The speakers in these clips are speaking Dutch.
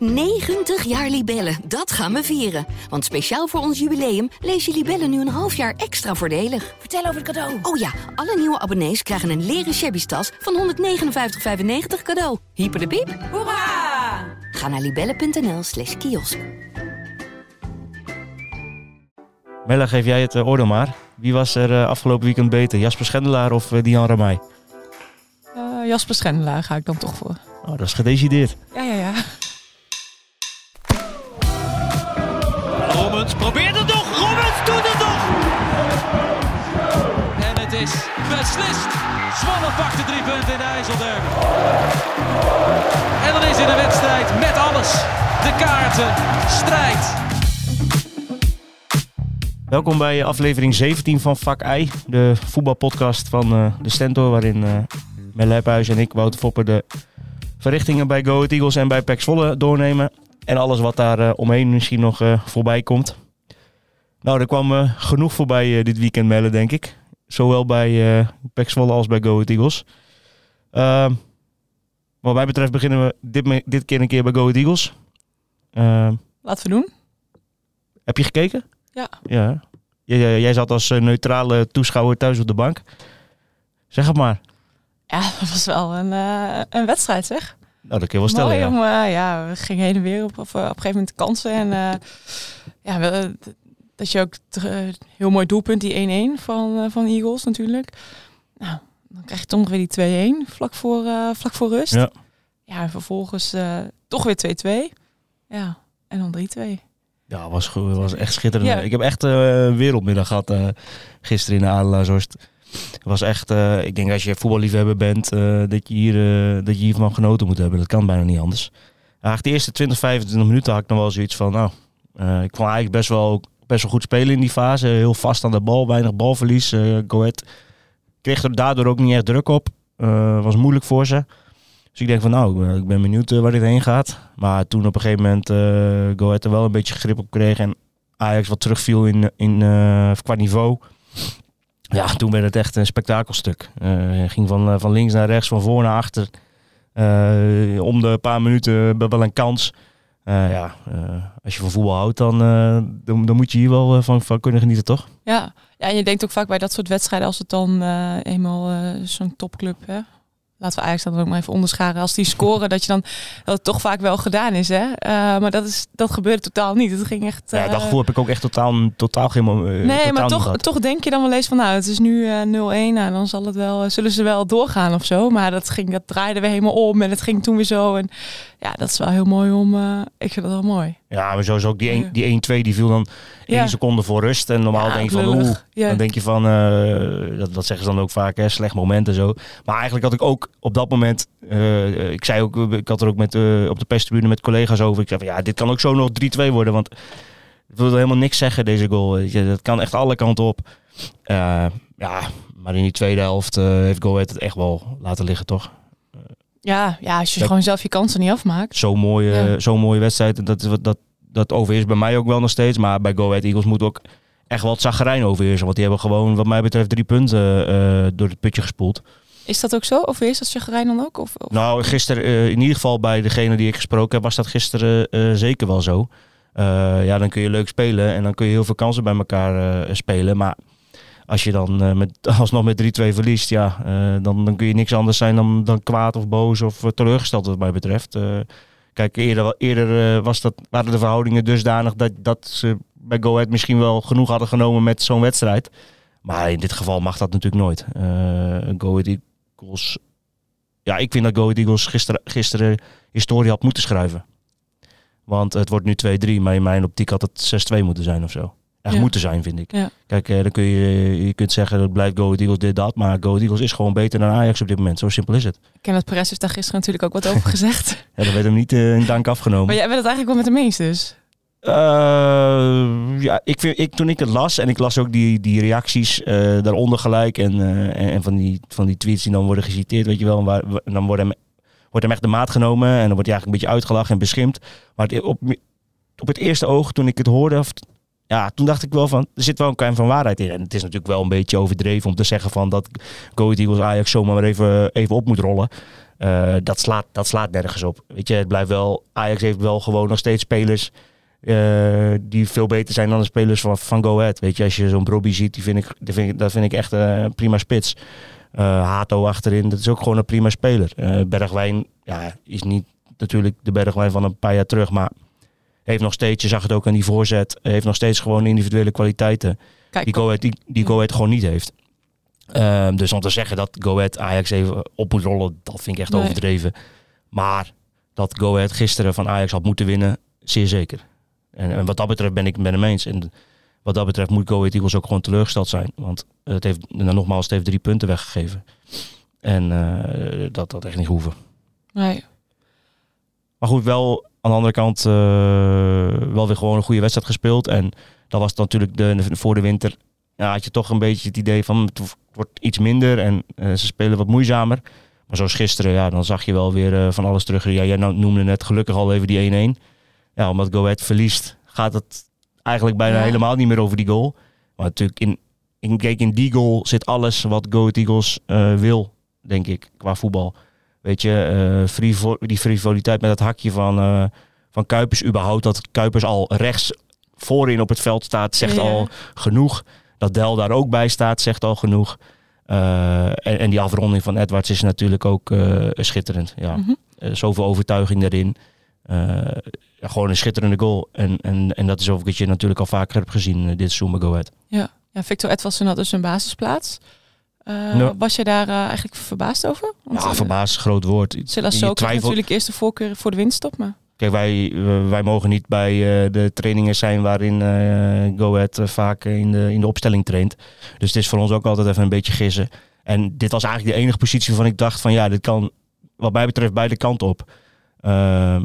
90 jaar Libellen, dat gaan we vieren. Want speciaal voor ons jubileum lees je Libellen nu een half jaar extra voordelig. Vertel over het cadeau. Oh ja, alle nieuwe abonnees krijgen een leren shabby tas van 159,95 cadeau. Hyper de piep. Hoera! Ga naar libellen.nl slash kiosk. Mella, geef jij het eh, oordeel maar. Wie was er eh, afgelopen weekend beter? Jasper Schendelaar of uh, Dian Ramay? Uh, Jasper Schendelaar ga ik dan toch voor. Oh, dat is gedecideerd. Ja, ja, kaarten, strijd. Welkom bij aflevering 17 van Vak I, de voetbalpodcast van uh, de Stentor, waarin uh, Melle Hephuis en ik, Wouter Foppen, de verrichtingen bij Go Eagles en bij PEC Zwolle doornemen. En alles wat daar uh, omheen misschien nog voorbij komt. Nou, er kwam genoeg voorbij dit weekend, Melle, denk ik. Zowel bij PEC Zwolle als bij Go Ahead Eagles. Ehm, wat mij betreft beginnen we dit, dit keer een keer bij Go Eagles. Ehm, Laten we doen. Heb je gekeken? Ja. ja. Jij, jij zat als neutrale toeschouwer thuis op de bank. Zeg het maar. Ja, dat was wel een, uh, een wedstrijd, zeg. Nou, dat kun je wel stellen, Mooi ja. Om, uh, ja, we gingen heen en weer op, op, op een gegeven moment kansen. En uh, ja, we, dat je ook heel mooi doelpunt, die 1-1 van, van Eagles natuurlijk. Nou, dan krijg je toch nog weer die 2-1 vlak, voor vlak voor rust. Ja, ja en vervolgens toch weer 2-2. Ja, en dan 3-2. Ja, was, was echt schitterend. Ja. Ik heb echt uh, een wereldmiddag gehad uh, gisteren in de Adelaarshorst. Het was echt, uh, ik denk als je voetballiefhebber bent, dat, je hier, dat je hiervan genoten moet hebben. Dat kan bijna niet anders. Eigenlijk de eerste 20, 25 minuten had ik nog wel zoiets van, nou, ik kon eigenlijk best wel, best wel goed spelen in die fase. Heel vast aan de bal, weinig balverlies. Go Ahead kreeg er daardoor ook niet echt druk op. was moeilijk voor ze. Dus ik denk van nou, ik ben benieuwd waar dit heen gaat. Maar toen op een gegeven moment uh, Go Ahead er wel een beetje grip op kreeg en Ajax wat terugviel in, in, uh, qua niveau. Ja, toen werd het echt een spektakelstuk. Uh, ging van, van links naar rechts, van voor naar achter. om de paar minuten wel een kans. ja, als je van voetbal houdt, dan, dan, dan, moet je hier wel van, van kunnen genieten, toch? Ja. ja, en je denkt ook vaak bij dat soort wedstrijden, als het dan eenmaal zo'n topclub, hè, laten we Ajax dan ook maar even onderscharen. Als die scoren, dat je dan dat het toch vaak wel gedaan is. Hè? Uh, maar dat, is, dat gebeurde totaal niet. Het ging echt. Uh... Ja, dat gevoel heb ik ook echt totaal, totaal geen uh, Nee, totaal maar toch, toch denk je dan wel eens van, nou, het is nu 0-1. Nou, dan zal het wel, zullen ze wel doorgaan of zo. Maar dat, ging, dat draaide we helemaal om en het ging toen weer zo. En ja, dat is wel heel mooi om. ik vind dat wel mooi. Ja, maar sowieso ook die 1-2 die, die viel dan één ja. seconde voor rust. En normaal ja, denk je van, oeh, ja. dan denk je van, uh, dat, dat zeggen ze dan ook vaak, hè, slecht moment en zo. Maar eigenlijk had ik ook op dat moment, uh, ik zei ook, ik had er ook met, uh, op de perstribune met collega's over. Ik zei van, ja, dit kan ook zo nog 3-2 worden, want het wil helemaal niks zeggen, deze goal. Dat kan echt alle kanten op. ja, maar in die tweede helft heeft Go Ahead het echt wel laten liggen, toch? Ja, ja als je gewoon zelf je kansen niet afmaakt. Zo'n mooie, ja. zo'n mooie wedstrijd, dat, dat, dat, dat overheerst bij mij ook wel nog steeds. Maar bij Go Ahead Eagles moet ook echt wel het zagrijn overheersen. Want die hebben gewoon, wat mij betreft, drie punten uh, door het putje gespoeld. Is dat ook zo? Of is dat zagrijn dan ook? Of, of? Nou, gisteren, uh, in ieder geval bij degene die ik gesproken heb, was dat gisteren uh, zeker wel zo. ja, dan kun je leuk spelen en dan kun je heel veel kansen bij elkaar spelen. Maar als je dan uh, met, alsnog met 3-2 verliest, ja, uh, dan, dan kun je niks anders zijn dan, dan kwaad of boos of uh, teleurgesteld wat mij betreft. kijk, eerder, eerder was dat, waren de verhoudingen dusdanig dat, dat ze bij Go Ahead misschien wel genoeg hadden genomen met zo'n wedstrijd. Maar in dit geval mag dat natuurlijk nooit. Go Ahead Eagles, ja, ik vind dat Go Ahead Eagles gisteren, gisteren historie had moeten schrijven. Want het wordt nu 2-3, maar in mijn optiek had het 6-2 moeten zijn of zo echt Ja. moeten zijn, vind ik. Ja. Kijk, eh, dan kun je, je kunt zeggen dat blijft Go Eagles dit, dat. Maar Go Eagles is gewoon beter dan Ajax op dit moment. Zo simpel is het. Kenneth Perez heeft daar gisteren natuurlijk ook wat over gezegd. Ja, dat werd hem niet eh, in dank afgenomen. Maar jij bent het eigenlijk wel met hem eens dus. Eh, ja, ik vind, ik, toen ik het las en ik las ook die, die reacties daaronder gelijk en, en, van, die, van die tweets die dan worden geciteerd, weet je wel, en waar, en dan wordt hem, wordt hem echt de maat genomen en dan wordt hij eigenlijk een beetje uitgelachen en beschimpt. Maar het, op, op het eerste oog, toen ik het hoorde, of, ja, toen dacht ik wel van, er zit wel een kern van waarheid in. En het is natuurlijk wel een beetje overdreven om te zeggen van dat Go Ahead Eagles Ajax zomaar maar even, even op moet rollen. Eh, dat, slaat, dat slaat nergens op. Weet je, het blijft wel. Ajax heeft wel gewoon nog steeds spelers. eh, die veel beter zijn dan de spelers van, van Go Ahead. Weet je, als je zo'n Brobby ziet, die vind ik, die vind dat vind ik echt een prima spits. Eh, Hato achterin, dat is ook gewoon een prima speler. Bergwijn ja, is niet natuurlijk de Bergwijn van een paar jaar terug, maar heeft nog steeds, je zag het ook aan die voorzet, heeft nog steeds gewoon individuele kwaliteiten Kijk, die Go Ahead, die, die Go Ahead gewoon niet heeft. Ehm, dus om te zeggen dat Go Ahead Ajax even op moet rollen, dat vind ik echt Nee. overdreven. Maar dat Go Ahead gisteren van Ajax had moeten winnen, zeer zeker. En, en wat dat betreft ben ik het met hem eens. En wat dat betreft moet Go Ahead Eagles ook gewoon teleurgesteld zijn. Want het heeft, nou, nogmaals, het heeft drie punten weggegeven. En eh, dat had echt niet hoeven. nee. Maar goed, wel aan de andere kant eh, wel weer gewoon een goede wedstrijd gespeeld. En dat was natuurlijk de, voor de winter. Ja, had je toch een beetje het idee van het wordt iets minder en eh, ze spelen wat moeizamer. Maar zoals gisteren, ja, dan zag je wel weer eh, van alles terug. Ja, jij nou- noemde net gelukkig al even die 1-1. Ja, omdat Go Ahead verliest, gaat het eigenlijk bijna Ja. helemaal niet meer over die goal. Maar natuurlijk, in, in, kijk, in die goal zit alles wat Go Ahead Eagles wil, denk ik, qua voetbal. Weet je, eh, die frivoliteit met dat hakje van, eh, van Kuipers überhaupt. Dat Kuipers al rechts voorin op het veld staat, zegt Ja. al genoeg. Dat Del daar ook bij staat, zegt al genoeg. Eh, en, en die afronding van Edwards is natuurlijk ook schitterend. Ja. Mhm. Zoveel overtuiging ja, gewoon een schitterende goal. En, en, en dat is ook wat je natuurlijk al vaker hebt gezien dit bij Go Ahead. Ja. ja, Victor Edwardsen had dus een basisplaats. Eh. Was je daar eh, eigenlijk verbaasd over? Want, Ja, eh, verbaasd, groot woord. Had twijfelt- natuurlijk eerst de voorkeur voor de winststop, maar Kijk, wij, wij mogen niet bij de trainingen zijn waarin Go Ahead eh, vaak in de, in de opstelling traint. Dus het is voor ons ook altijd even een beetje gissen. En dit was eigenlijk de enige positie waarvan ik dacht van ja, dit kan wat mij betreft beide kanten op. Ehm,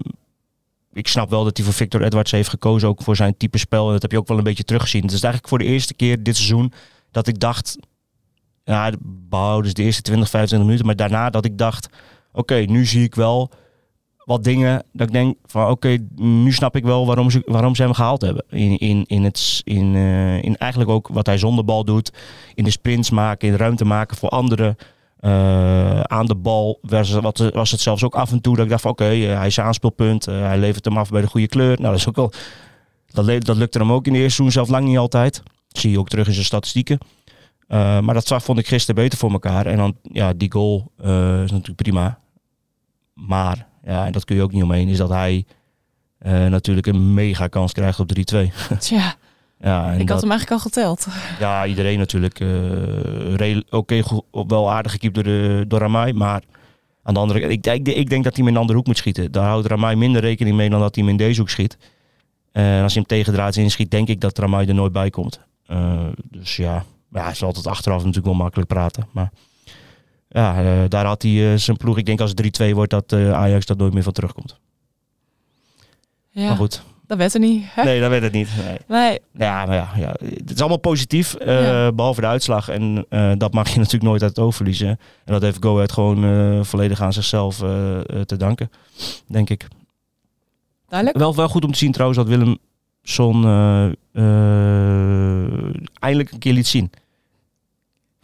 ik snap wel dat hij voor Victor Edwards heeft gekozen, ook voor zijn type spel. En dat heb je ook wel een beetje teruggezien. Het is eigenlijk voor de eerste keer dit seizoen dat ik dacht, ja, behouden dus de eerste 20, 25 minuten. Maar daarna dat ik dacht, oké, nu zie ik wel wat dingen dat ik denk van oké, nu snap ik wel waarom ze, waarom ze hem gehaald hebben. In, in, in, het, in, eh, in eigenlijk ook wat hij zonder bal doet. In de sprints maken, in ruimte maken voor anderen. Eh, aan de bal was, wat, was het zelfs ook af en toe dat ik dacht van oké, eh, hij is aanspeelpunt. hij levert hem af bij de goede kleur. Nou, dat is ook wel... Dat, dat lukte hem ook in de eerste seizoen zelf lang niet altijd. Dat zie je ook terug in zijn statistieken. Eh, maar dat zag, vond ik gisteren beter voor elkaar. En dan, ja, die goal eh, is natuurlijk prima. Maar, ja, en dat kun je ook niet omheen, is dat hij eh, natuurlijk een mega kans krijgt op 3-2. tja, ja, ik dat, had hem eigenlijk al geteld. ja, iedereen natuurlijk. Oké, wel aardig gekiept door, de, door Ramai. Maar aan de andere kant, ik, denk- ik denk dat hij hem in een andere hoek moet schieten. Daar houdt Ramai minder rekening mee dan dat hij hem in deze hoek schiet. En als hij hem tegendraads inschiet, denk ik dat Ramai er nooit bij komt. Dus ja, ja, hij is altijd achteraf natuurlijk wel makkelijk praten. Maar ja, eh, daar had hij eh, zijn ploeg. Ik denk als het 3-2 wordt, dat eh, Ajax dat nooit meer van terugkomt. Ja, Maar goed, dat werd er niet. Hè? nee, dat weet het niet. Nee. Nee, Ja, maar ja, ja, het is allemaal positief, eh, Ja. behalve de uitslag. En dat mag je natuurlijk nooit uit het oog verliezen. En dat heeft Go Ahead gewoon volledig aan zichzelf te danken, denk ik. duidelijk. Wel, wel goed om te zien trouwens dat Willemson eh eh, eindelijk een keer liet zien.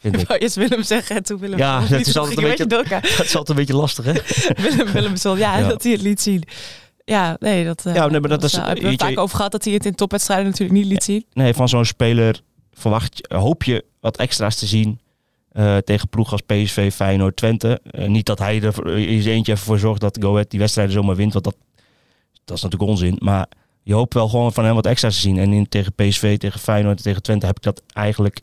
Vind Ik ik. wou eerst Willem zeggen en toen Willem. Ja, dat is het altijd een beetje- dat is altijd een beetje lastig, hè? Willem, Willem zal, ja, Ja. dat hij het liet zien. Ja, nee, dat. eh, Ja, nee, maar dat is- eh, hebben we het vaak over gehad dat hij het in topwedstrijden natuurlijk niet liet zien. Nee, van zo'n speler verwacht, je- hoop je wat extra's te zien eh, tegen ploeg als PSV, Feyenoord, Twente. Niet dat hij er zijn eentje even voor zorgt dat Go Ahead die wedstrijden zomaar wint, want dat, dat is natuurlijk onzin. Maar je hoopt wel gewoon van hem wat extra's te zien. En in, tegen PSV, tegen Feyenoord en tegen Twente heb ik dat eigenlijk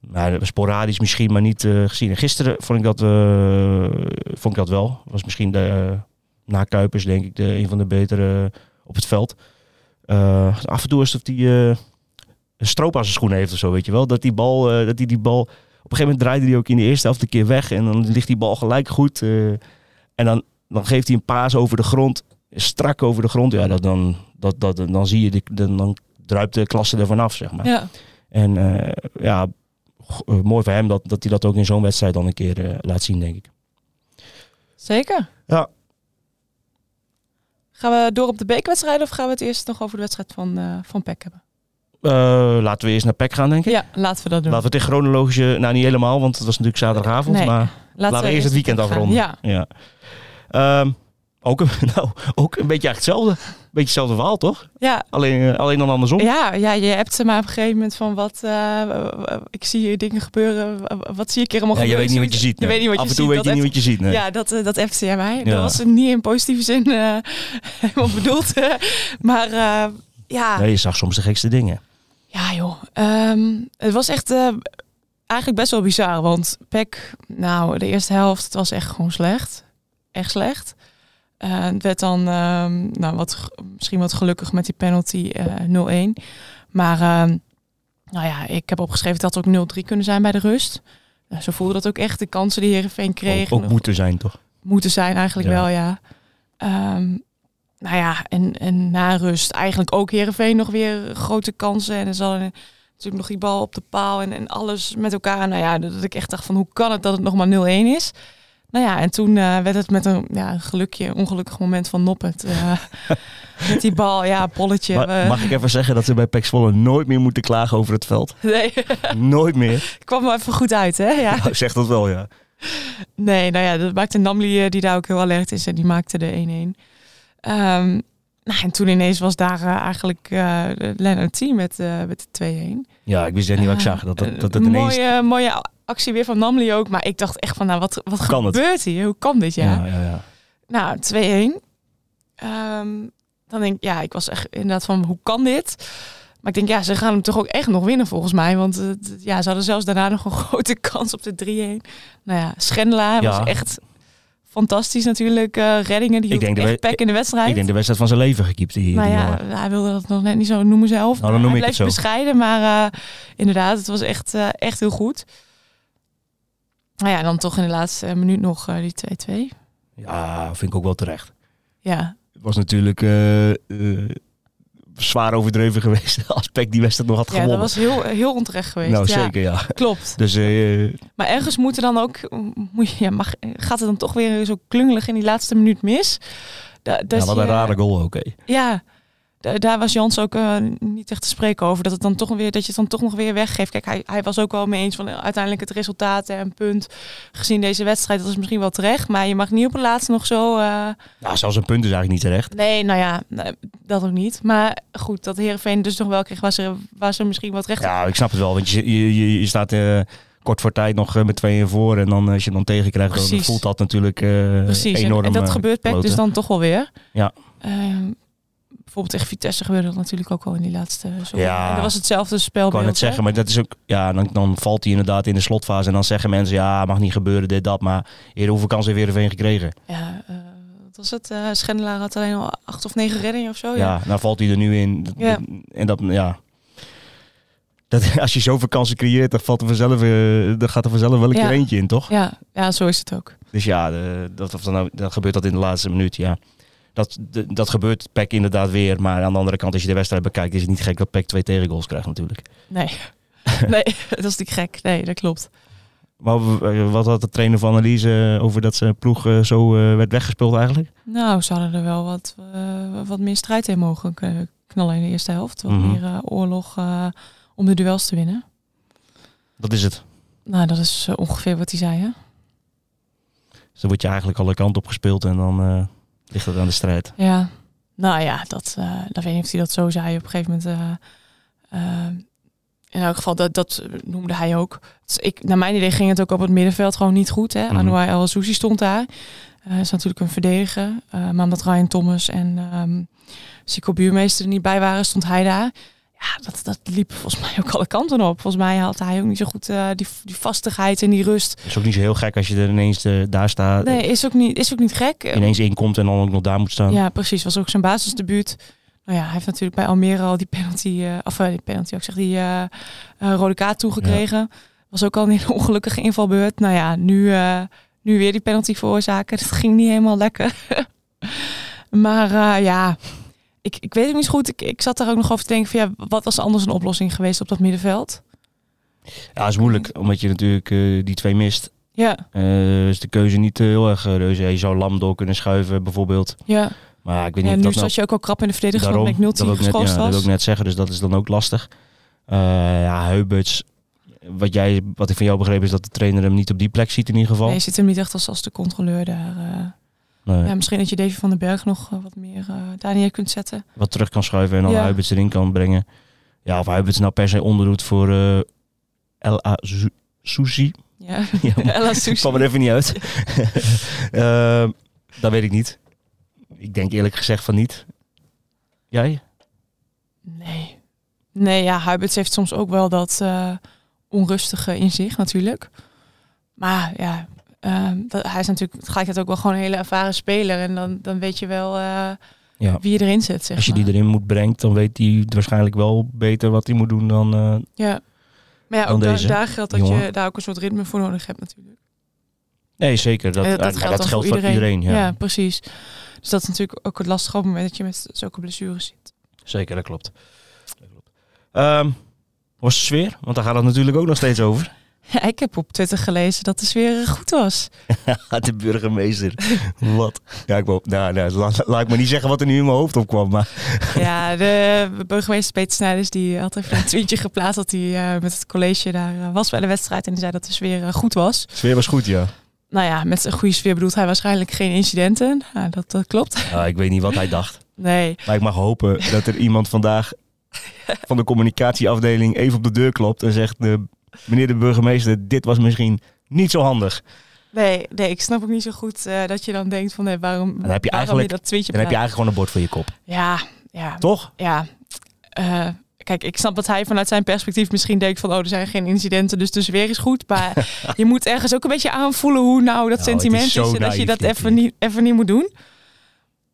nou, sporadisch misschien, maar niet eh, gezien. En gisteren vond ik dat, eh, vond ik dat wel. Was misschien de, eh, na Kuipers denk ik de, een van de betere op het veld. Af en toe is het of die een stroop aan zijn schoenen heeft of zo, weet je wel. Dat die bal, dat die, die bal... Op een gegeven moment draaide hij ook in de eerste helft een keer weg. En dan ligt die bal gelijk goed. en dan, dan geeft hij een paas over de grond. Strak over de grond. Ja, dat, dan, dat, dat, dan zie je, de, dan, dan druipt de klasse er vanaf, zeg maar. Ja, En ja, mooi voor hem dat, dat hij dat ook in zo'n wedstrijd dan een keer eh, laat zien, denk ik. zeker. Ja. Gaan we door op de bekerwedstrijden of gaan we het eerst nog over de wedstrijd van, eh van PEC hebben? Eh, laten we eerst naar PEC gaan, denk ik. Ja, laten we dat doen. Laten we het in chronologische... Nou, niet helemaal, want het was natuurlijk zaterdagavond. Nee, maar laten, we eerst het weekend gaan. afronden. Ja, Ja. Ehm, ook, een, nou, ook een beetje hetzelfde. Beetje hetzelfde verhaal, toch? ja, Alleen, eh, alleen dan andersom. ja, ja, je hebt ze maar op een gegeven moment van wat... eh, ik zie hier dingen gebeuren. Wat zie ik hier allemaal Ja, je weet niet wat je ziet. Je nee. weet niet wat Af en toe weet je niet wat je ziet. Nee. Ja, dat, eh, dat appte jij mij. Ja. Dat was niet in positieve zin helemaal bedoeld. maar ja, Nee, je zag soms de gekste dingen. ja joh. Ehm, het was echt eigenlijk best wel bizar. Want Peck, nou de eerste helft, het was echt gewoon slecht. Echt slecht. Eh, het werd dan ehm, nou, wat, misschien wat gelukkig met die penalty eh 0-1. Maar ehm, nou ja, ik heb opgeschreven dat het ook 0-3 kunnen zijn bij de rust. Nou, zo voelde dat ook echt. De kansen die Heerenveen kreeg. Ook, ook moeten zijn, toch? moeten zijn eigenlijk Ja. wel, ja. Ehm, nou ja, en, en na rust eigenlijk ook Heerenveen nog weer grote kansen. En er een- natuurlijk nog die bal op de paal en, en alles met elkaar. Nou ja, dat ik echt dacht van hoe kan het dat het nog maar 0-1 is? Nou ja, en toen eh, werd het met een ja, gelukje, ongelukkig moment van Noppet. eh, met die bal, ja, polletje. Ma- eh, mag ik even zeggen dat ze bij PEC Zwolle nooit meer moeten klagen over het veld? nee, nooit meer. kwam wel even goed uit, hè? Ja. Nou, zeg dat wel, ja. Nee, nou ja, dat maakte Namli, die daar ook heel alert is. En die maakte de 1-1. Ehm, nou, en toen ineens was daar eigenlijk uh, Lennart met, met de 2-1. Ja, ik wist echt niet wat ik zag. Dat, dat, dat, dat een ineens... mooie, mooie actie weer van Namli ook. Maar ik dacht echt van, nou, wat, wat Kan het? gebeurt hier? Hoe kan dit, ja? Ja, ja, ja. Nou, 2-1. Ehm, dan denk ik, ja, ik was echt inderdaad van, hoe kan dit? Maar ik denk, ja, ze gaan hem toch ook echt nog winnen volgens mij. Want eh, ja, ze hadden zelfs daarna nog een grote kans op de 3-1. Nou ja, Schendelaar Ja. was echt fantastisch natuurlijk. eh, reddingen, die Ik denk de echt pek in de wedstrijd. Ik denk de wedstrijd van zijn leven gekiept hier. die ja, jongen. hij wilde dat nog net niet zo noemen zelf. Nou, dan noem hij ik het zo. bescheiden, maar eh, inderdaad, het was echt, echt heel goed. Nou ja, en dan toch in de laatste minuut nog eh, die 2-2. Ja, vind ik ook wel terecht. Ja, Het was natuurlijk eh, eh, zwaar overdreven geweest als PEC die wedstrijd nog had ja dat gewonnen. was heel, heel onterecht geweest. nou, ja, zeker, ja. Klopt. Dus Maar ergens moeten dan ook, moet je, ja, mag, gaat het dan toch weer zo klungelig in die laatste minuut mis? Da, dat ja, wat een rare goal ook. Ja, daar was Jans ook eh, niet echt te spreken over. Dat, het dan toch weer, dat je het dan toch nog weer weggeeft. Kijk, hij, hij was ook wel mee eens van eh, uiteindelijk het resultaat en punt. Gezien deze wedstrijd, dat is misschien wel terecht. Maar je mag niet op het laatst nog zo... Nou, zelfs een punt is eigenlijk niet terecht. nee, nou ja, dat ook niet. Maar goed, dat Heerenveen dus nog wel kreeg, was er, was er misschien wat recht. Ja, ik snap het wel. Want je, je, je, staat kort voor tijd nog met tweeën voor. En dan, als je dan tegenkrijgt, dan voelt dat natuurlijk Precies, en, enorm en dat gebeurt Peck dus dan toch wel weer. Ja. Ehm, bijvoorbeeld tegen Vitesse gebeurde dat natuurlijk ook al in die laatste. Zo. Ja. En dat was hetzelfde Ik spel. kan het zeggen, maar dat is ook, ja, dan, dan valt hij inderdaad in de slotfase. En dan zeggen mensen, ja, mag niet gebeuren, dit, dat. Maar eerder hoeveel kansen heeft Heerenveen gekregen? Ja, eh, wat was het? eh Schendelaar had alleen al acht of negen reddingen of zo. ja. Ja, nou valt hij er nu in. Ja. En dat, ja. Dat, als je zoveel kansen creëert, dan, valt er vanzelf, eh, dan gaat er vanzelf wel een Ja. keer eentje in, toch? ja, ja, zo is het ook. Dus ja, de, dat, of dan, nou, dan gebeurt dat in de laatste minuut, ja. Dat, dat gebeurt PEC inderdaad weer. Maar aan de andere kant, als je de wedstrijd bekijkt, is het niet gek dat PEC twee tegengoals krijgt natuurlijk. Nee, nee, dat is niet gek. Nee, dat klopt. Maar wat had de trainer van analyse over dat zijn ploeg eh, zo eh, werd weggespeeld eigenlijk? Nou, ze hadden er wel wat, eh, wat meer strijd in mogen knallen in de eerste helft. Wat Mhm. meer eh, oorlog eh, om de duels te winnen. Dat is het. Nou, dat is eh, ongeveer wat hij zei, hè? Dus dan word je eigenlijk alle kanten op gespeeld en dan eh, ligt het aan de strijd. Ja, nou ja, dat, eh dat weet niet of hij dat zo zei op een gegeven moment. eh, eh, in elk geval, dat, dat noemde hij ook. Dus ik, naar mijn idee ging het ook op het middenveld gewoon niet goed. Hè? Mhm. Anouar El Sousi stond daar. Eh is natuurlijk een verdediger. Maar omdat Ryan Thomas en ehm Sico Buurmeester er niet bij waren, stond hij daar. Ja, dat, dat liep volgens mij ook alle kanten op. Volgens mij had hij ook niet zo goed eh, die, die vastigheid en die rust. is ook niet zo heel gek als je er ineens eh, daar staat, Nee, is ook niet, is ook niet gek. ineens inkomt en dan ook nog daar moet staan. Ja, precies. Was ook zijn basisdebuut. Nou ja, hij heeft natuurlijk bij Almere al die penalty, eh of die penalty, ik zeg die rode kaart toegekregen. Was ook al een hele ongelukkige invalbeurt. Nou ja, nu, nu weer die penalty veroorzaken. Dat ging niet helemaal lekker. maar ja, ik, ik weet het niet zo goed. Ik, ik zat daar ook nog over te denken van ja, wat was anders een oplossing geweest op dat middenveld? Ja, is moeilijk, omdat je natuurlijk eh, die twee mist. Ja, Eh is de keuze niet eh, heel erg reuze. Je zou Lam door kunnen schuiven bijvoorbeeld. ja. Maar ik weet ja niet nu dat zat je ook al krap in de nou... verdediging, omdat ik 0 dat wil ik net, geschorst ja, dat wil ik net zeggen, dus dat is dan ook lastig. Eh, ja, Heuberts. Wat, jij, wat ik van jou begreep is dat de trainer hem niet op die plek ziet in ieder geval. Nee, je zit hem niet echt als, als de controleur daar. Nee. ja, misschien dat je Davy van den Berg nog eh, wat meer eh daar neer kunt zetten. Wat terug kan schuiven en dan Ja. Heuberts erin kan brengen. Ja, of Heuberts nou per se onderdoet voor eh L.A. Sushi. Ja, Ik Sushi. kwam er even niet uit. Dat weet ik niet. Ik denk eerlijk gezegd van niet. Jij? Nee. Nee, ja, Huiberts heeft soms ook wel dat onrustige in zich natuurlijk. Maar ja, ehm, dat, hij is natuurlijk tegelijkertijd ook wel gewoon een hele ervaren speler. En dan, dan weet je wel eh, Ja. wie je erin zet, zeg Als je maar. die erin moet brengt, dan weet hij waarschijnlijk wel beter wat hij moet doen dan... eh, Ja. Maar ja, ook daar, geldt dat jongen. je daar ook een soort ritme voor nodig hebt natuurlijk. Nee, zeker. Dat, Eh, maar geldt voor iedereen. ja. precies. Dus dat is natuurlijk ook het lastige op het moment dat je met zulke blessures zit. Zeker, dat klopt. Dat klopt. Ehm, was de sfeer? Want daar gaat het natuurlijk ook nog steeds over. Ja, ik heb op Twitter gelezen dat de sfeer goed was. de burgemeester. wat? Ja, ik wou, nou, nou, laat, laat ik maar niet zeggen wat er nu in mijn hoofd opkwam. Maar Ja, de burgemeester Peter Snijders die had even een tweetje geplaatst dat hij eh, met het college daar eh, was bij de wedstrijd en die zei dat de sfeer eh, goed was. de sfeer was goed, ja. Nou ja, met een goede sfeer bedoelt hij waarschijnlijk geen incidenten. Nou, dat, dat klopt. ja. Ik weet niet wat hij dacht. Nee, Maar ik mag hopen dat er iemand vandaag van de communicatieafdeling even op de deur klopt en zegt... eh, meneer de burgemeester, dit was misschien niet zo handig. nee, nee, ik snap ook niet zo goed eh, dat je dan denkt van nee, waarom, Dan heb je waarom eigenlijk- je dat tweetje Dan heb je eigenlijk gewoon een bord voor je kop. Ja, ja, Toch? ja. Eh, kijk, ik snap dat hij vanuit zijn perspectief misschien denkt van... oh, er zijn geen incidenten, dus de sfeer is goed. Maar je moet ergens ook een beetje aanvoelen hoe nou dat Nou, sentiment is... en dat je dat even niet, even niet moet doen.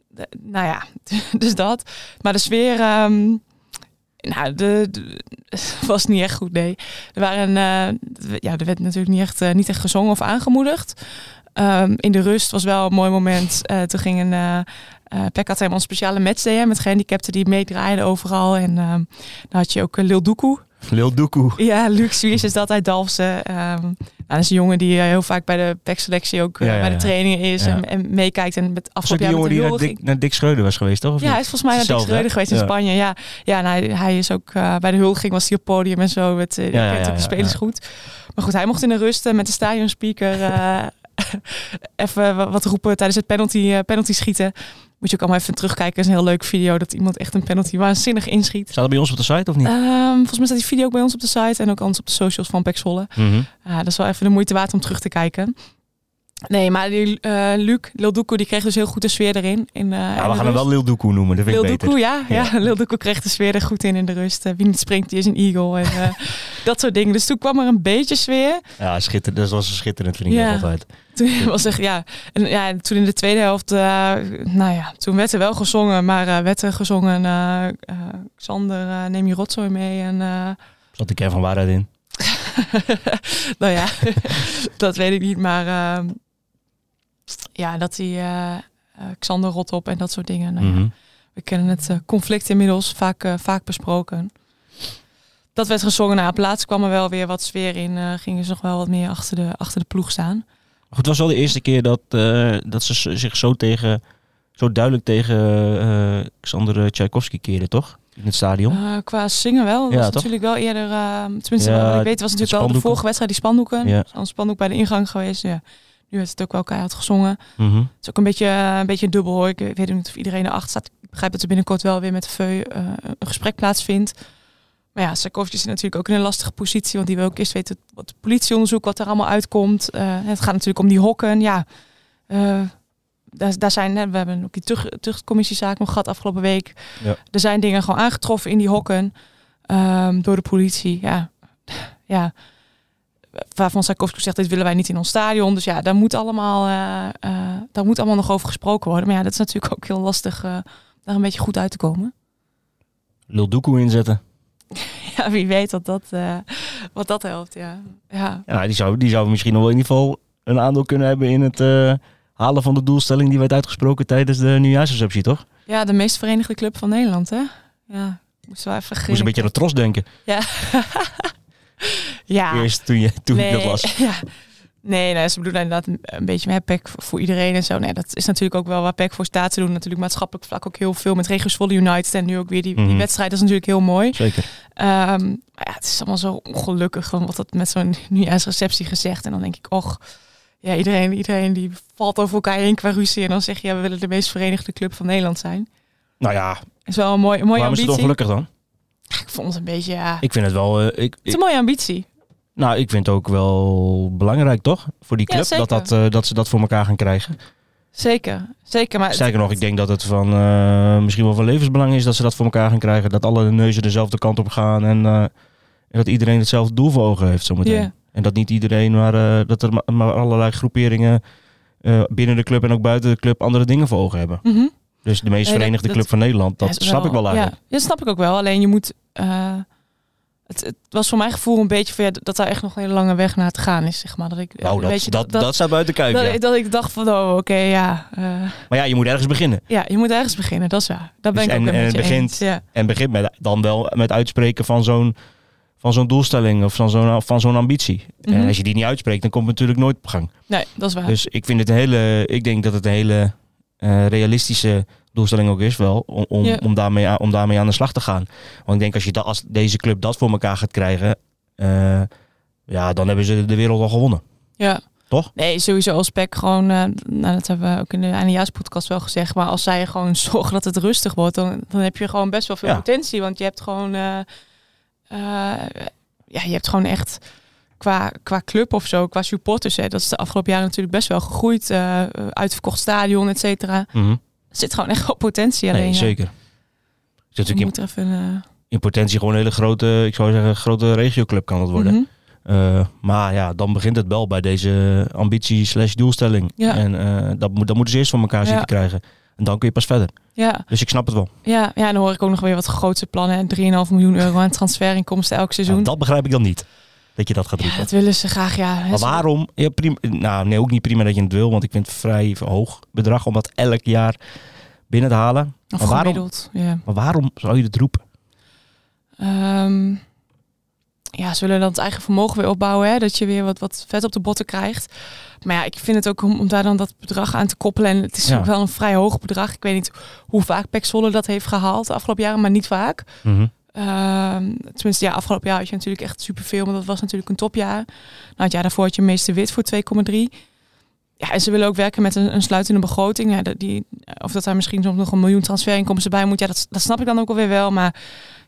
De- nou ja, dus dat. Maar de sfeer... ehm, nou, de- was niet echt goed, nee. Er, waren, eh, ja, er werd natuurlijk niet echt, eh, niet echt gezongen of aangemoedigd. Ehm, in de rust was wel een mooi moment. Eh, toen ging een... had helemaal een speciale matchday met gehandicapten die meedraaiden overal. En ehm, dan had je ook Lil Doekoe. Lil Doekoe. Ja, Luc is dat uit Dalfsen. Nou, dat is een jongen die eh, heel vaak bij de PEC-selectie ook eh, Ja, ja, bij de trainingen is Ja. en, en meekijkt. En met afgelopen jaar jongen die naar Dick, naar Dick Schreuder was geweest, toch? Of ja, hij is volgens mij naar Dick Schreuder geweest in. Spanje. Ja, ja en hij, hij is ook eh, bij de huldiging was hij op podium en zo. Het, uh, de spelers goed. Maar goed, hij mocht in de rust met de stadionspeaker eh even wa- wat roepen tijdens het penalty, penalty schieten. Moet je ook allemaal even terugkijken. Het is een heel leuk video dat iemand echt een penalty waanzinnig inschiet. Staat dat bij ons op de site of niet? Ehm, volgens mij staat die video ook bij ons op de site en ook anders op de socials van Pek Zwolle. Mhm. Dat is wel even de moeite waard om terug te kijken. Nee, maar die uh, Luc, Lil Doekoe, die kreeg dus heel goed de sfeer erin. In, uh, Ja, we gaan hem wel Lil Doekoe noemen, dat vind Lil ik beter. Doekoe, ja, ja. Ja. Lil Doekoe kreeg de sfeer er goed in in de rust. Eh, wie niet springt, die is een eagle. En dat soort dingen. Dus toen kwam er een beetje sfeer. Ja, schitterend. Dat was schitterend, vind ik Ja. altijd. Toen was echt, ja. En ja, toen in de tweede helft, nou ja, toen werd er wel gezongen. Maar werd er gezongen, Xander, neem je rotzooi mee. En, Zat de kern van waarheid in? nou ja, dat weet ik niet. Maar ehm, ja, dat hij uh, Xander rot op en dat soort dingen. Nou, mm -hmm. ja, we kennen het uh, conflict inmiddels vaak, vaak besproken. Dat werd gezongen. Na plaats kwam er wel weer wat sfeer in. Gingen ze nog wel wat meer achter de, achter de ploeg staan. Goed, het was wel de eerste keer dat, dat ze zich zo, tegen, zo duidelijk tegen uh, Xander Tchaikovsky keerden, toch? In het stadion. Uh, qua zingen wel. Dat Ja, was toch? natuurlijk wel eerder... Uh, tenminste, Ja, ik weet was natuurlijk wel de vorige wedstrijd die spandoeken. Ja. Een spandoek bij de ingang geweest. Ja. Nu het ook wel keihard gezongen. Mm -hmm. Het is ook een beetje, een beetje dubbel hoor. Ik weet niet of iedereen erachter staat. Ik begrijp dat er binnenkort wel weer met de VEU uh, een gesprek plaatsvindt. Maar ja, Sarkovic is natuurlijk ook in een lastige positie. Want die wil ook eerst weten wat het politieonderzoek, wat er allemaal uitkomt. Uh, het gaat natuurlijk om die hokken. Ja, uh, daar, daar zijn, we hebben ook die tucht, tuchtcommissiezaak nog gehad afgelopen week. Ja. Er zijn dingen gewoon aangetroffen in die hokken um, door de politie. Ja, ja. Waarvan Sarkovic zegt, dit willen wij niet in ons stadion. Dus ja, daar moet allemaal, uh, uh, daar moet allemaal nog over gesproken worden. Maar ja, dat is natuurlijk ook heel lastig uh, daar een beetje goed uit te komen. Lil Doekoe inzetten. Ja, wie weet wat dat, wat dat helpt, ja. ja. ja die, zou, die zou misschien nog wel in ieder geval een aandeel kunnen hebben in het halen van de doelstelling die werd uitgesproken tijdens de nieuwjaarsreceptie, toch? Ja, de meest verenigde club van Nederland, hè? Ja, moest wel even Moest een beetje aan de tros denken. Ja. ja. Eerst toen, je, toen nee, ik dat las. Ja. Nee, nee, ze bedoelen inderdaad een, beetje met PEC voor, iedereen en zo. Nee, dat is natuurlijk ook wel waar PEC voor staat. Ze doen natuurlijk maatschappelijk vlak ook heel veel met Regio's Volley United. En nu ook weer die, die Mhm. wedstrijd. Dat is natuurlijk heel mooi. Zeker. Ehm, maar ja, het is allemaal zo ongelukkig. Wat dat met zo'n nieuwjaarsreceptie gezegd. En dan denk ik, och, ja, iedereen, iedereen die valt over elkaar heen qua ruzie. En dan zeg je, ja, we willen de meest verenigde club van Nederland zijn. Nou ja, is wel een mooi, een mooie waarom is het ambitie. ongelukkig dan? Ik vond het een beetje, ja, Ik vind het wel... eh, ik, het is een mooie ambitie. Nou, ik vind het ook wel belangrijk, toch? Voor die club, dat, dat, eh, dat ze dat voor elkaar gaan krijgen. Zeker, zeker. Maar Sterker nog, ik denk dat het van, eh, misschien wel van levensbelang is dat ze dat voor elkaar gaan krijgen. Dat alle neuzen dezelfde kant op gaan en, eh, en dat iedereen hetzelfde doel voor ogen heeft zometeen. Ja. En dat niet iedereen, maar dat er ma- maar allerlei groeperingen binnen de club en ook buiten de club andere dingen voor ogen hebben. Mhm. Dus de meest Nee, dat- verenigde dat- club van Nederland, dat snap ik wel eigenlijk. Ja, ja, snap ik ook wel. Alleen je moet. Het, het was voor mijn gevoel een beetje van ja, dat daar echt nog een hele lange weg naar te gaan is, zeg maar. Dat ik, Nou, dat, weet je, dat, dat, staat buiten kijf, dat, ja. dat ik dacht van, oh, oké, ja. eh, Maar ja, je moet ergens beginnen. ja, je moet ergens beginnen, dat is waar. Daar ben Dus ik ook en- een en begint- eens. Ja. En begint met, dan wel met uitspreken van zo'n van zo'n doelstelling of van zo'n van zo'n ambitie. Mhm. En als je die niet uitspreekt, dan komt het natuurlijk nooit op gang. Nee, dat is waar. Dus ik vind het een hele, ik denk dat het een hele eh, realistische doelstelling ook is wel om, om, Ja. om, daarmee, aan- om daarmee aan de slag te gaan. Want ik denk als je dat, als deze club dat voor elkaar gaat krijgen, eh, ja, dan hebben ze de wereld al gewonnen. ja. Toch? Nee, sowieso als PEC gewoon, eh, nou, dat hebben we ook in de eindejaarspodcast wel gezegd, maar als zij gewoon zorgen dat het rustig wordt, dan, dan heb je gewoon best wel veel Ja. potentie. Want je hebt gewoon, eh, ja, je hebt gewoon echt qua, qua club of zo, qua supporters, hè, dat is de afgelopen jaren natuurlijk best wel gegroeid. uitverkocht stadion, et cetera. Mhm. Zit gewoon echt wel potentie alleen. Nee, zeker. Er zit natuurlijk moet even... eh, in, in potentie gewoon een hele grote, ik zou zeggen, grote regioclub kan het worden. mhm. Eh, maar ja, dan begint het wel bij deze ambitie slash doelstelling. Ja. En eh, dat, moet, dat moeten ze eerst van elkaar zien Ja. te krijgen. En dan kun je pas verder. Ja, Dus ik snap het wel. ja, ja, en dan hoor ik ook nog weer wat grootste plannen. hè. 3,5 miljoen euro aan transferinkomsten elk seizoen. Dat begrijp ik dan niet. Dat je dat gaat ja, roepen. dat willen ze graag, ja. Maar waarom? Ja, prima, nou, nee, ook niet prima dat je het wil. Want ik vind het vrij hoog bedrag om dat elk jaar binnen te halen. Of maar waarom? ja. Maar waarom zou je het roepen? Ehm, ja, ze willen dan het eigen vermogen weer opbouwen, hè? dat je weer wat, wat vet op de botten krijgt. Maar ja, ik vind het ook om, om daar dan dat bedrag aan te koppelen. En het is Ja. ook wel een vrij hoog bedrag. Ik weet niet hoe vaak Pek Zwolle dat heeft gehaald de afgelopen jaren, maar niet vaak. Ehm, tenminste, ja, afgelopen jaar had je natuurlijk echt superveel, maar dat was natuurlijk een topjaar. Nou, het jaar daarvoor had je meeste wit voor 2,3. Ja, en ze willen ook werken met een, een sluitende begroting. Ja, die, of dat daar misschien soms nog een miljoen transferinkomsten bij moet. Ja, dat, dat snap ik dan ook alweer wel. Maar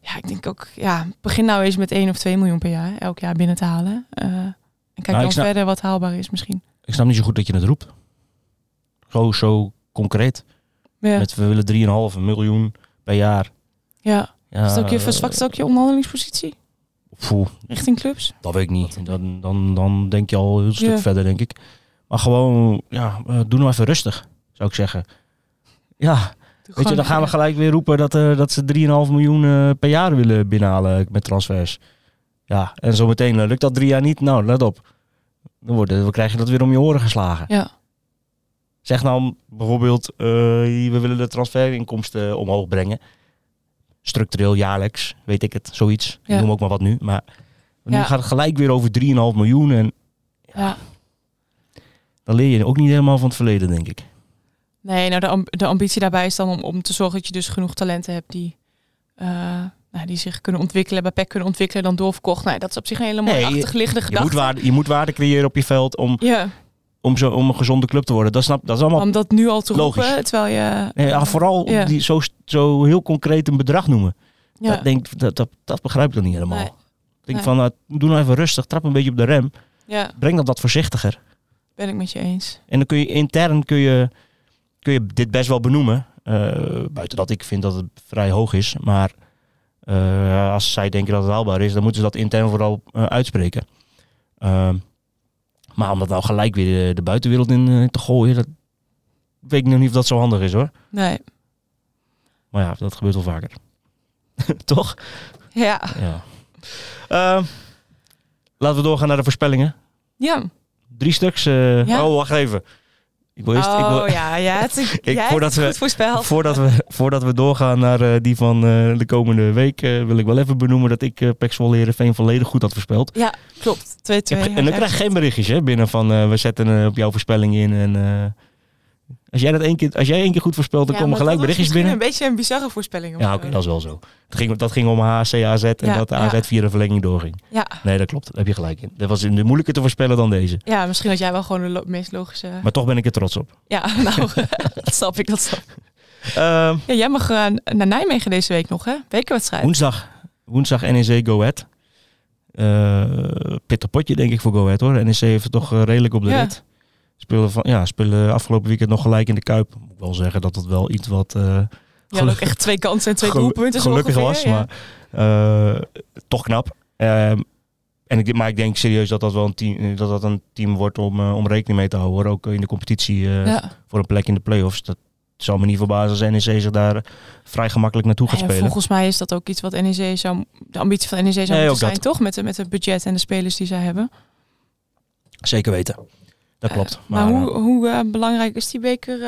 ja, ik denk ook, ja, begin nou eens met 1 of 2 miljoen per jaar elk jaar binnen te halen. Eh, en kijk Nou, dan snap- verder wat haalbaar is misschien. Ik snap niet zo goed dat je het roept. Zo, zo concreet. Ja, Met we willen 3,5 miljoen per jaar. ja. Ja, Is het ook je, verzwakt het ook je onderhandelingspositie poeh, richting clubs? dat weet ik niet. Dan, dan, dan denk je al een stuk Ja. verder, denk ik. Maar gewoon, ja, eh, doe nou even rustig, zou ik zeggen. Ja, weet je, dan gaan we gelijk weer roepen dat, eh, dat ze 3,5 miljoen eh, per jaar willen binnenhalen met transfers. Ja, en zometeen eh, lukt dat drie jaar niet. Nou, let op. Dan, worden, dan krijg je dat weer om je oren geslagen. Ja, Zeg nou bijvoorbeeld, eh, we willen de transferinkomsten omhoog brengen. Structureel jaarlijks, weet ik het, zoiets. Ik Ja. noem ook maar wat nu. Maar nu Ja. gaat het gelijk weer over 3,5 miljoen. En ja. dan leer je ook niet helemaal van het verleden, denk ik. Nee, nou de, amb- de ambitie daarbij is dan om, om te zorgen dat je dus genoeg talenten hebt die, eh, nou, die zich kunnen ontwikkelen, bij PEC kunnen ontwikkelen, dan doorverkocht. Nou, dat is op zich een hele mooie Nee, je- achterliggende Je gedachte. moet, waarde, je moet waarde creëren op je veld om, Ja, om, zo, om een gezonde club te worden. Dat, snap, dat is allemaal... om dat nu al te Logisch. roepen, terwijl je... Nee, ja, vooral Ja. die, zo, zo heel concreet een bedrag noemen. ja, Dat, denk, dat, dat, dat begrijp ik dan niet helemaal. Nee. Ik denk Nee. van, nou, doe nou even rustig, trap een beetje op de rem. ja, Breng dat wat voorzichtiger. ben ik met je eens. En dan kun je intern kun je, kun je dit best wel benoemen. Eh, buiten dat ik vind dat het vrij hoog is. Maar eh, als zij denken dat het haalbaar is, dan moeten ze dat intern vooral eh, uitspreken. Ehm, maar om dat nou gelijk weer de, de buitenwereld in eh, te gooien, dat weet ik nog niet of dat zo handig is hoor. Nee, Maar ja, dat gebeurt wel vaker. Toch? ja, Ja. Ehm, laten we doorgaan naar de voorspellingen. ja, Drie stuks. eh, Ja. Oh, wacht even. Ik wil eerst, ik wil, oh ja, ja. Het, Ik- jij voordat het we- goed voorspeld. voordat, we, voordat we doorgaan naar eh, die van eh, de komende week, eh, wil ik wel even benoemen dat ik uh, Pek Heerenveen volledig goed had voorspeld. Ja, klopt. 2-2. Ja, en dan krijg je geen berichtjes hè, binnen van we zetten op jouw voorspelling in. En, als, jij dat één keer, als jij één keer goed voorspelt, dan komen gelijk berichtjes binnen. een beetje een bizarre voorspelling. Ja, zo. oké, dat is wel zo. Dat ging, dat ging om HC, AZ en Ja, dat de AZ ja. via de verlenging doorging. Ja. Nee, dat klopt. Daar heb je gelijk in. Dat was in de moeilijker te voorspellen dan deze. ja, misschien had jij wel gewoon de lo- meest logische... Maar toch ben ik er trots op. Ja, nou, dat snap ik, dat snap ik. Ehm, Ja, jij mag eh, naar Nijmegen deze week nog, hè? Wekenwedstrijd. woensdag, woensdag NEC Go Ahead. Eh, pittig potje denk ik voor Go Ahead hoor. NEC heeft het toch eh, redelijk op de rit. Spelen, van, ja, spelen afgelopen weekend nog gelijk in de Kuip. Moet ik wel zeggen dat het wel iets wat... Je had ook echt twee kansen en twee doelpunten. gelukkig ongeveer, was, ja. maar eh, toch knap. Ehm, en ik, maar ik denk serieus dat dat wel een team, dat dat een team wordt om, eh, om rekening mee te houden. Hoor. Ook in de competitie Ja. voor een plek in de play-offs. Dat zal me niet verbazen als NEC zich daar vrij gemakkelijk naartoe gaat Ja, spelen. volgens mij is dat ook iets wat NEC zou... De ambitie van NEC zou Nee, moeten zijn, dat. toch? Met, de, met het budget en de spelers die zij hebben. Zeker weten. Dat klopt. Eh, maar, hoe, eh, hoe eh, belangrijk is die beker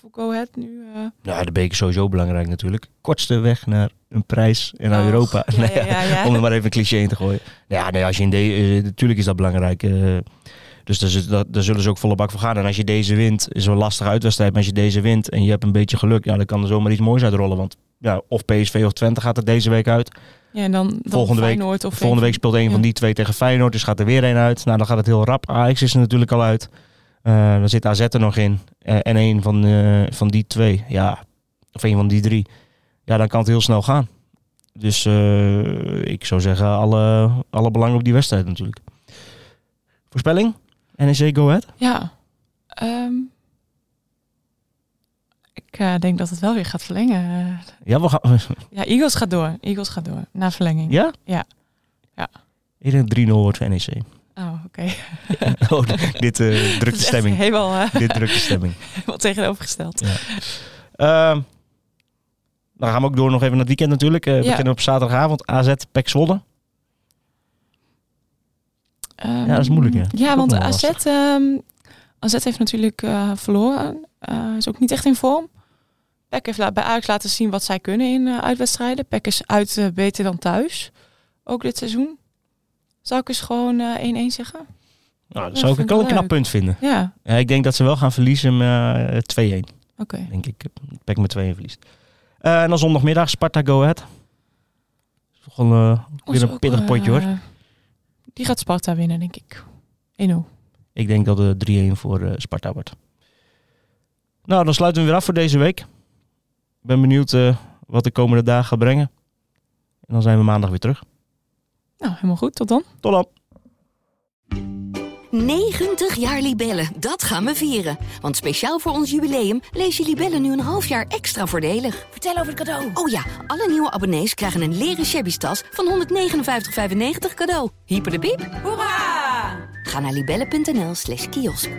voor Go Ahead nu? nou, de beker is sowieso belangrijk natuurlijk. Kortste weg naar een prijs en naar Och, Europa. ja, Nee, ja, ja, ja. Om er maar even een cliché in te gooien. Ja, nee, als je in de, natuurlijk is dat belangrijk. dus daar, zit- dat- daar zullen ze ook volle bak voor gaan. En als je deze wint, is een lastige uitwedstrijd. Maar als je deze wint en je hebt een beetje geluk, ja, dan kan er zomaar iets moois uitrollen. Want ja, of PSV of Twente gaat er deze week uit. Ja, en dan, dan Volgende week- Feyenoord of Volgende week speelt een ja. van die twee tegen Feyenoord. Dus gaat er weer een uit. Nou, dan gaat het heel rap. Ajax is er natuurlijk al uit. Eh, dan zit AZ er nog in. Eh, en een van, eh, van die twee. Ja, of een van die drie. Ja, dan kan het heel snel gaan. Dus ik zou zeggen, alle, alle belang op die wedstrijd natuurlijk. Voorspelling? NEC Go Ahead? Ja. Ehm, ik eh, denk dat het wel weer gaat verlengen. Eh, Ja, we gaan... ja, Eagles gaat door. Eagles gaat door. Na verlenging. Ja? Ja. Ja. Ik denk 3-0 wordt voor NEC. Oh, oké. oh, dit eh, drukt Dat de is echt stemming. Helemaal, dit drukt de stemming. helemaal tegenovergesteld. Ehm, dan gaan we ook door nog even naar het weekend natuurlijk. We Ja. beginnen op zaterdagavond AZ Pek Zwolle. Ehm, dat is moeilijk, hè? Ja, want AZ, AZ heeft natuurlijk eh, verloren. Eh, is ook niet echt in vorm. Peck heeft bij Ajax laten zien wat zij kunnen in eh, uitwedstrijden. Peck is uit beter dan thuis. Ook dit seizoen. Zou ik eens gewoon eh, 1-1 zeggen? Nou, dat zou ik ook een knap punt vinden. Ja, ik denk dat ze wel gaan verliezen met eh, 2-1. oké. Denk ik. Pek met 2-1 verliest. En dan zondagmiddag Sparta Go Ahead. Weer Is een pittig potje hoor. Die gaat Sparta winnen, denk ik. 1-0. Ik denk dat het 3-1 voor eh, Sparta wordt. Nou, dan sluiten we weer af voor deze week. Ik ben benieuwd eh, wat de komende dagen gaat brengen. En dan zijn we maandag weer terug. Nou, helemaal goed. Tot dan. Tot dan. 90 jaar Libellen, dat gaan we vieren. Want speciaal voor ons jubileum lees je Libellen nu een half jaar extra voordelig. Vertel over het cadeau. Oh ja, alle nieuwe abonnees krijgen een leren shabby tas van 159,95 cadeau. Hyper de piep. Hoera! Ga naar libellen.nl slash kiosk.